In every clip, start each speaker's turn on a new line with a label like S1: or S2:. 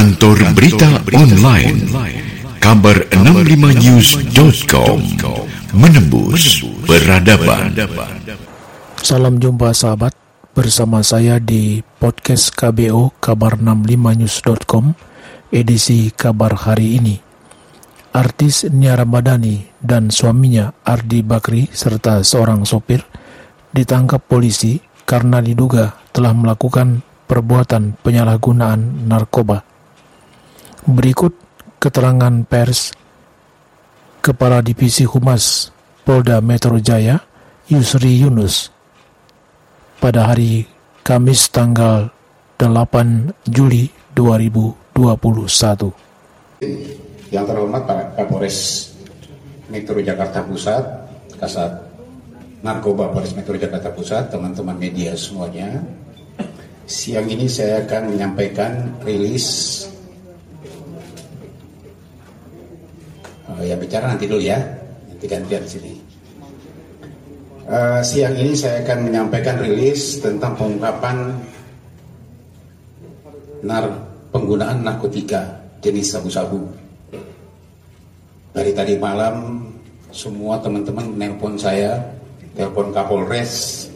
S1: Kantor Berita Online. Kabar 65news.com Menembus Peradaban.
S2: Salam jumpa sahabat. Bersama saya di podcast KBO Kabar65news.com Edisi kabar hari ini. Artis Nia Ramadhani dan suaminya Ardi Bakri serta seorang sopir ditangkap polisi karena diduga telah melakukan perbuatan penyalahgunaan narkoba. Berikut keterangan pers Kepala Divisi Humas Polda Metro Jaya Yusri Yunus pada hari Kamis tanggal 8 Juli 2021.
S3: Yang terhormat Pak Kapolres Metro Jakarta Pusat, Kasat Narkoba Polres Metro Jakarta Pusat, teman-teman media semuanya. Siang ini saya akan menyampaikan rilis uh, yang bicara nanti dulu ya, nanti gantian sini. Uh, siang ini saya akan menyampaikan rilis tentang pengungkapan nar penggunaan narkotika jenis sabu-sabu. Dari tadi malam semua teman-teman nelpon saya, telepon Kapolres,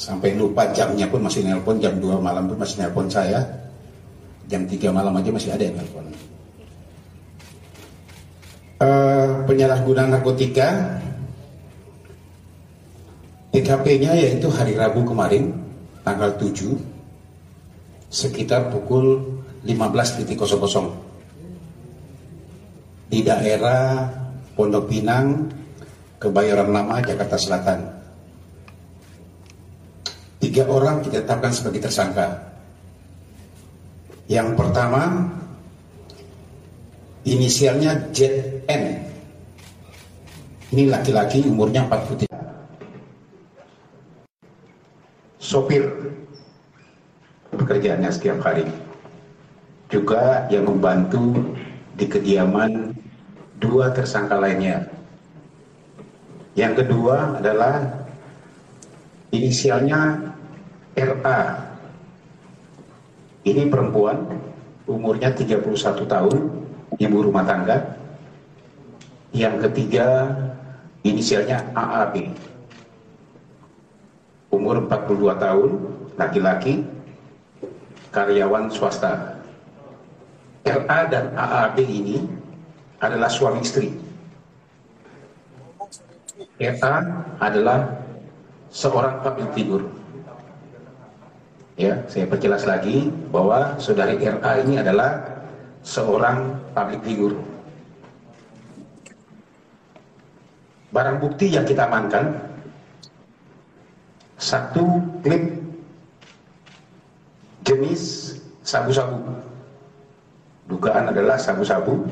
S3: sampai lupa jamnya pun masih nelpon, jam 2 malam pun masih nelpon saya, jam 3 malam aja masih ada yang nelpon. Uh, penyalahgunaan narkotika TKP-nya yaitu hari Rabu kemarin tanggal 7 sekitar pukul 15.00 di daerah Pondok Pinang, Kebayoran Lama, Jakarta Selatan. Tiga orang kita tetapkan sebagai tersangka. Yang pertama, inisialnya ZN. Ini laki-laki umurnya 43. Sopir pekerjaannya setiap hari. Juga yang membantu di kediaman dua tersangka lainnya. Yang kedua adalah inisialnya RA. Ini perempuan, umurnya 31 tahun, ibu rumah tangga. Yang ketiga inisialnya AAB. Umur 42 tahun, laki-laki, karyawan swasta. RA dan AAB ini adalah suami istri. RA adalah seorang public figure. Ya, saya perjelas lagi bahwa saudari RA ini adalah seorang public figure. Barang bukti yang kita amankan satu klip jenis sabu-sabu. Dugaan adalah sabu-sabu.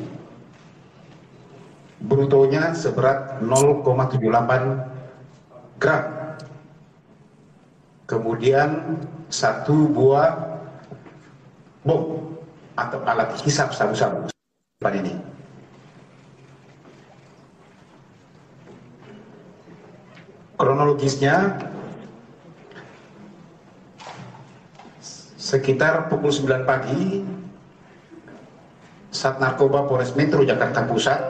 S3: Brutonya seberat 0,78 gram. Kemudian satu buah bom atau alat hisap sabu-sabu pada ini. Kronologisnya sekitar pukul 9 pagi Sat Narkoba Polres Metro Jakarta Pusat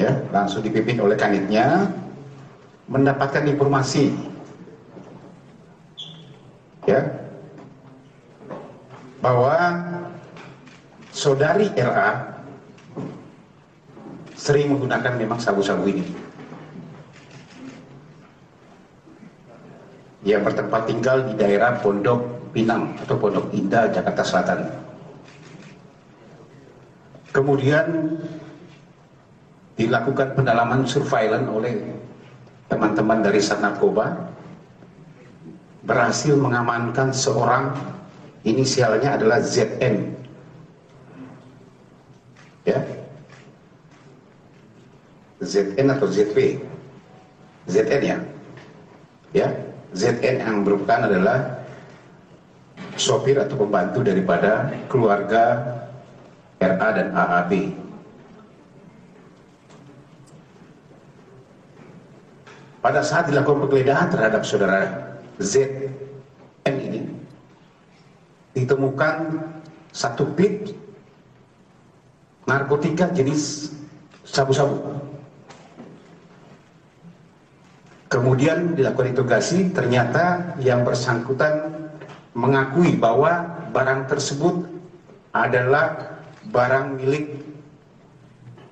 S3: ya langsung dipimpin oleh kanitnya mendapatkan informasi ya bahwa saudari RA sering menggunakan memang sabu-sabu ini. Yang bertempat tinggal di daerah Pondok Pinang atau Pondok Indah, Jakarta Selatan. Kemudian dilakukan pendalaman surveillance oleh teman-teman dari Sat Narkoba berhasil mengamankan seorang inisialnya adalah ZN. Ya. ZN atau ZP. ZN ya. Ya, ZN yang merupakan adalah sopir atau pembantu daripada keluarga RA dan AAB. Pada saat dilakukan penggeledahan terhadap saudara ini, ditemukan satu klip narkotika jenis sabu-sabu. Kemudian dilakukan interogasi, ternyata yang bersangkutan mengakui bahwa barang tersebut adalah barang milik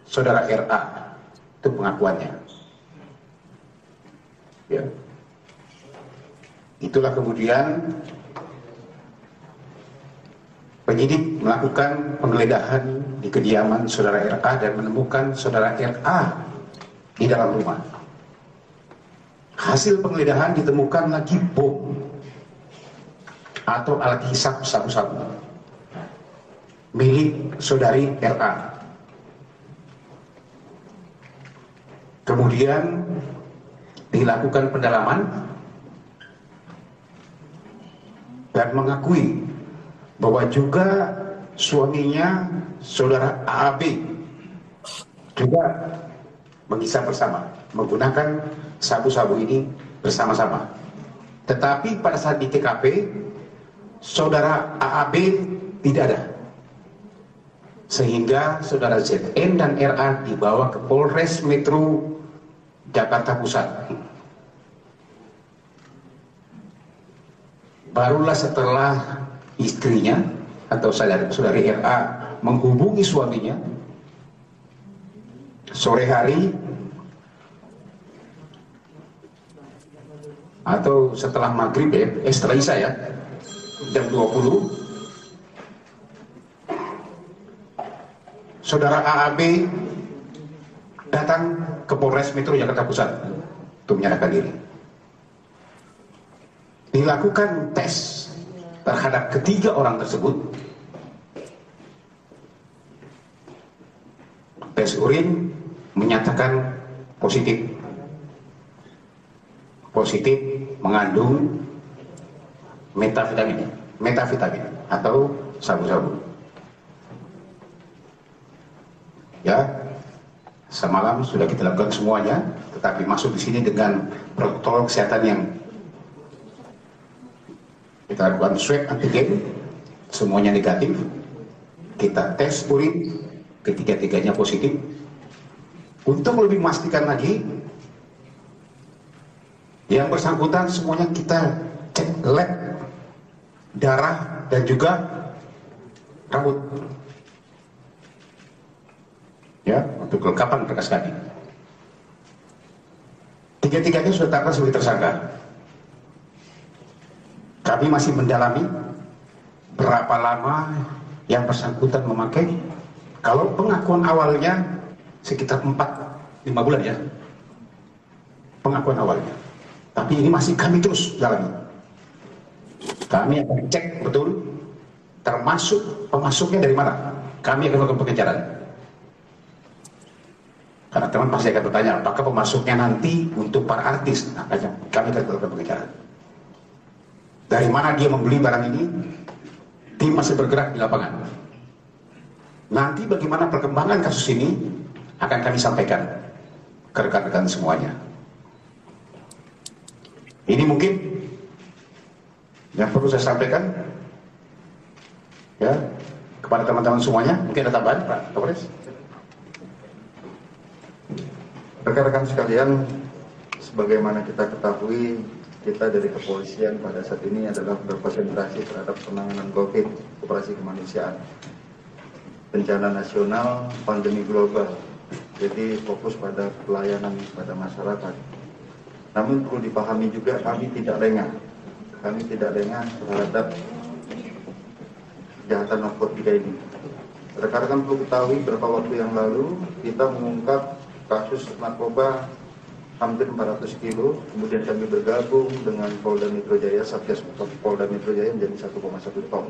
S3: saudara RA. Itu pengakuannya. Ya. Itulah kemudian penyidik melakukan penggeledahan di kediaman saudara RA dan menemukan saudara RA di dalam rumah. Hasil penggeledahan ditemukan lagi bom atau alat hisap sabu-sabu milik saudari RA. Kemudian dilakukan pendalaman dan mengakui bahwa juga suaminya saudara AAB juga mengisap bersama menggunakan sabu-sabu ini bersama-sama. Tetapi pada saat di TKP, saudara AAB tidak ada. Sehingga saudara ZN dan RA dibawa ke Polres Metro Jakarta Pusat. Barulah setelah istrinya atau saudari, saudari RA menghubungi suaminya sore hari atau setelah maghrib ya, eh setelah isya ya, jam 20, saudara AAB datang ke Polres Metro Jakarta Pusat untuk menyerahkan diri. Dilakukan tes terhadap ketiga orang tersebut. Tes urin menyatakan positif positif mengandung metavitamin, metavitamin atau sabu-sabu. Ya, semalam sudah kita lakukan semuanya, tetapi masuk di sini dengan protokol kesehatan yang kita lakukan swab antigen, semuanya negatif. Kita tes urin, ketiga-tiganya positif. Untuk lebih memastikan lagi, yang bersangkutan semuanya kita cek lab, darah, dan juga rambut. Ya, untuk kelengkapan berkas kami. Tiga-tiganya sudah tetapkan sebagai tersangka. Kami masih mendalami berapa lama yang bersangkutan memakai. Kalau pengakuan awalnya sekitar 4-5 bulan ya. Pengakuan awalnya. Tapi ini masih kami terus jalani. Kami akan cek betul termasuk pemasuknya dari mana. Kami akan melakukan pengejaran. Karena teman pasti akan bertanya, apakah pemasuknya nanti untuk para artis? Nah, kami akan melakukan pengejaran. Dari mana dia membeli barang ini? Tim masih bergerak di lapangan. Nanti bagaimana perkembangan kasus ini akan kami sampaikan ke rekan-rekan semuanya. Ini mungkin yang perlu saya sampaikan ya kepada teman-teman semuanya. Mungkin ada tambahan Pak Kapolres?
S4: Rekan-rekan sekalian, sebagaimana kita ketahui, kita dari kepolisian pada saat ini adalah berkonsentrasi terhadap penanganan COVID, operasi kemanusiaan, bencana nasional, pandemi global. Jadi fokus pada pelayanan pada masyarakat. Namun perlu dipahami juga kami tidak lengah. Kami tidak lengah terhadap kejahatan narkotika ini. Rekan-rekan perlu ketahui beberapa waktu yang lalu kita mengungkap kasus narkoba hampir 400 kilo, kemudian kami bergabung dengan Polda Metro Jaya, Satgas Polda Metro Jaya menjadi 1,1 ton.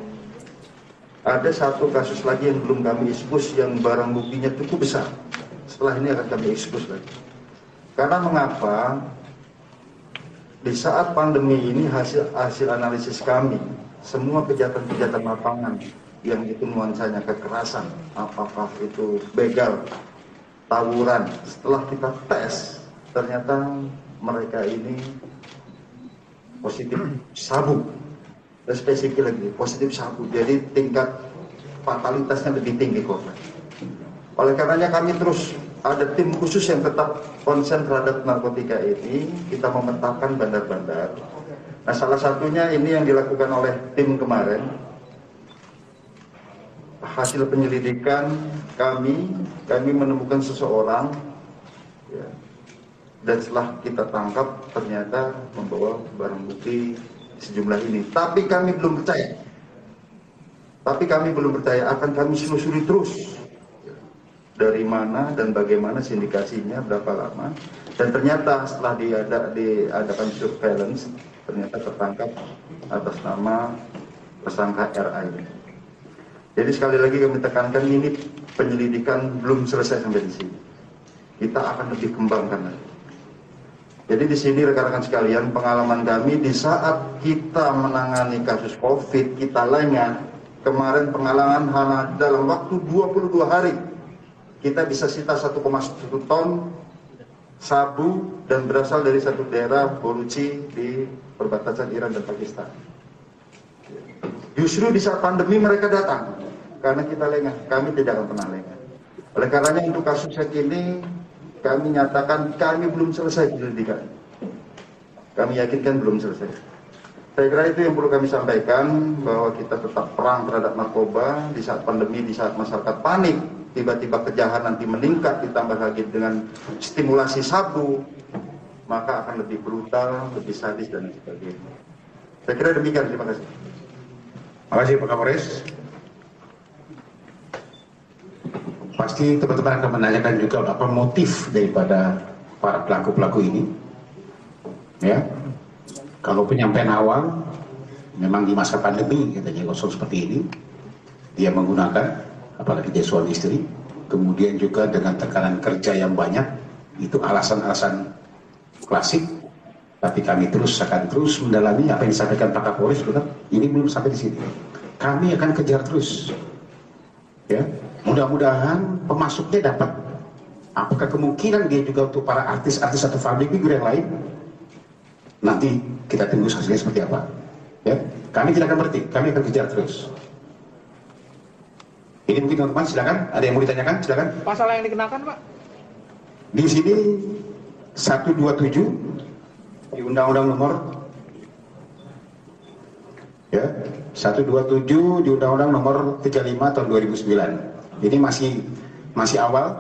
S4: Ada satu kasus lagi yang belum kami ekspos yang barang buktinya cukup besar. Setelah ini akan kami ekspos lagi. Karena mengapa di saat pandemi ini hasil hasil analisis kami semua kejahatan-kejahatan lapangan yang itu nuansanya kekerasan apakah itu begal tawuran setelah kita tes ternyata mereka ini positif sabu spesifik lagi positif sabu jadi tingkat fatalitasnya lebih tinggi korban. Oleh karenanya kami terus ada tim khusus yang tetap konsen terhadap narkotika ini. Kita memetakan bandar-bandar. Nah salah satunya ini yang dilakukan oleh tim kemarin. Hasil penyelidikan kami, kami menemukan seseorang ya, dan setelah kita tangkap ternyata membawa barang bukti sejumlah ini. Tapi kami belum percaya. Tapi kami belum percaya akan kami selusuri terus dari mana dan bagaimana sindikasinya berapa lama dan ternyata setelah diada, diadakan surveillance ternyata tertangkap atas nama tersangka RA ini. Jadi sekali lagi kami tekankan ini penyelidikan belum selesai sampai di sini. Kita akan lebih kembangkan lagi. Jadi di sini rekan-rekan sekalian pengalaman kami di saat kita menangani kasus COVID kita lengah kemarin pengalaman hanya dalam waktu 22 hari kita bisa sita 1,1 ton sabu dan berasal dari satu daerah Boluchi di perbatasan Iran dan Pakistan. Justru di saat pandemi mereka datang karena kita lengah, kami tidak akan pernah lengah. Oleh karenanya untuk kasus ini kami nyatakan kami belum selesai penyelidikan. Kami yakinkan belum selesai. Saya kira itu yang perlu kami sampaikan bahwa kita tetap perang terhadap narkoba di saat pandemi, di saat masyarakat panik tiba-tiba kejahatan nanti meningkat ditambah lagi dengan stimulasi sabu maka akan lebih brutal, lebih sadis dan sebagainya. Saya kira demikian, terima kasih.
S3: Terima kasih Pak Kapolres. Pasti teman-teman akan menanyakan juga apa motif daripada para pelaku-pelaku ini. Ya, kalau penyampaian awal memang di masa pandemi katanya kosong seperti ini, dia menggunakan apalagi dia suami istri kemudian juga dengan tekanan kerja yang banyak itu alasan-alasan klasik tapi kami terus akan terus mendalami apa yang disampaikan Pak betul ini belum sampai di sini. Kami akan kejar terus. Ya mudah-mudahan pemasuknya dapat apakah kemungkinan dia juga untuk para artis-artis atau public figure yang lain nanti kita tunggu hasilnya seperti apa ya kami tidak akan berhenti kami akan kejar terus ini mungkin teman-teman silakan. Ada yang mau ditanyakan? Silakan.
S5: Pasal yang dikenakan, Pak?
S3: Di sini 127 di Undang-Undang Nomor ya 127 di Undang-Undang Nomor 35 tahun 2009. Ini masih masih awal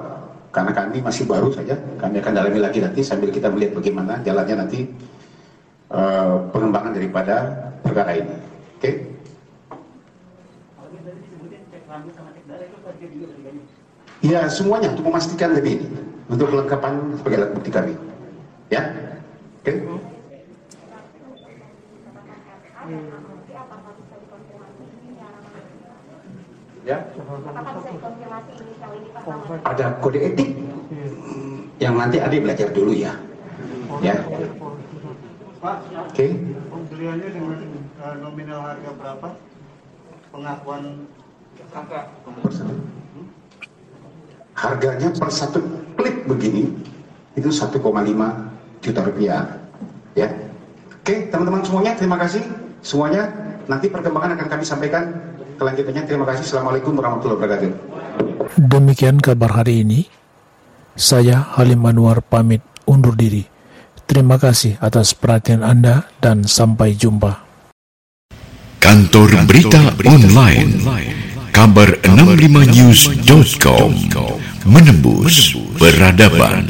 S3: karena kami masih baru saja. Kami akan dalami lagi nanti sambil kita melihat bagaimana jalannya nanti uh, pengembangan daripada perkara ini. Oke? Okay? Ya semuanya untuk memastikan lebih ini untuk kelengkapan sebagai alat bukti kami. Ya, oke. Okay. Ya. Ada kode etik yang nanti adik belajar dulu ya. Ya.
S6: Oke. Okay. Pembeliannya dengan uh, nominal harga berapa? Pengakuan tersangka.
S3: Harganya per satu klik begini itu 1,5 juta rupiah. Ya. Oke, teman-teman semuanya terima kasih semuanya. Nanti perkembangan akan kami sampaikan kelanjutannya. Terima kasih. Assalamualaikum warahmatullahi wabarakatuh.
S2: Demikian kabar hari ini. Saya Halim Anwar pamit undur diri. Terima kasih atas perhatian Anda dan sampai jumpa.
S1: Kantor Berita Online kabar65news.com menembus peradaban.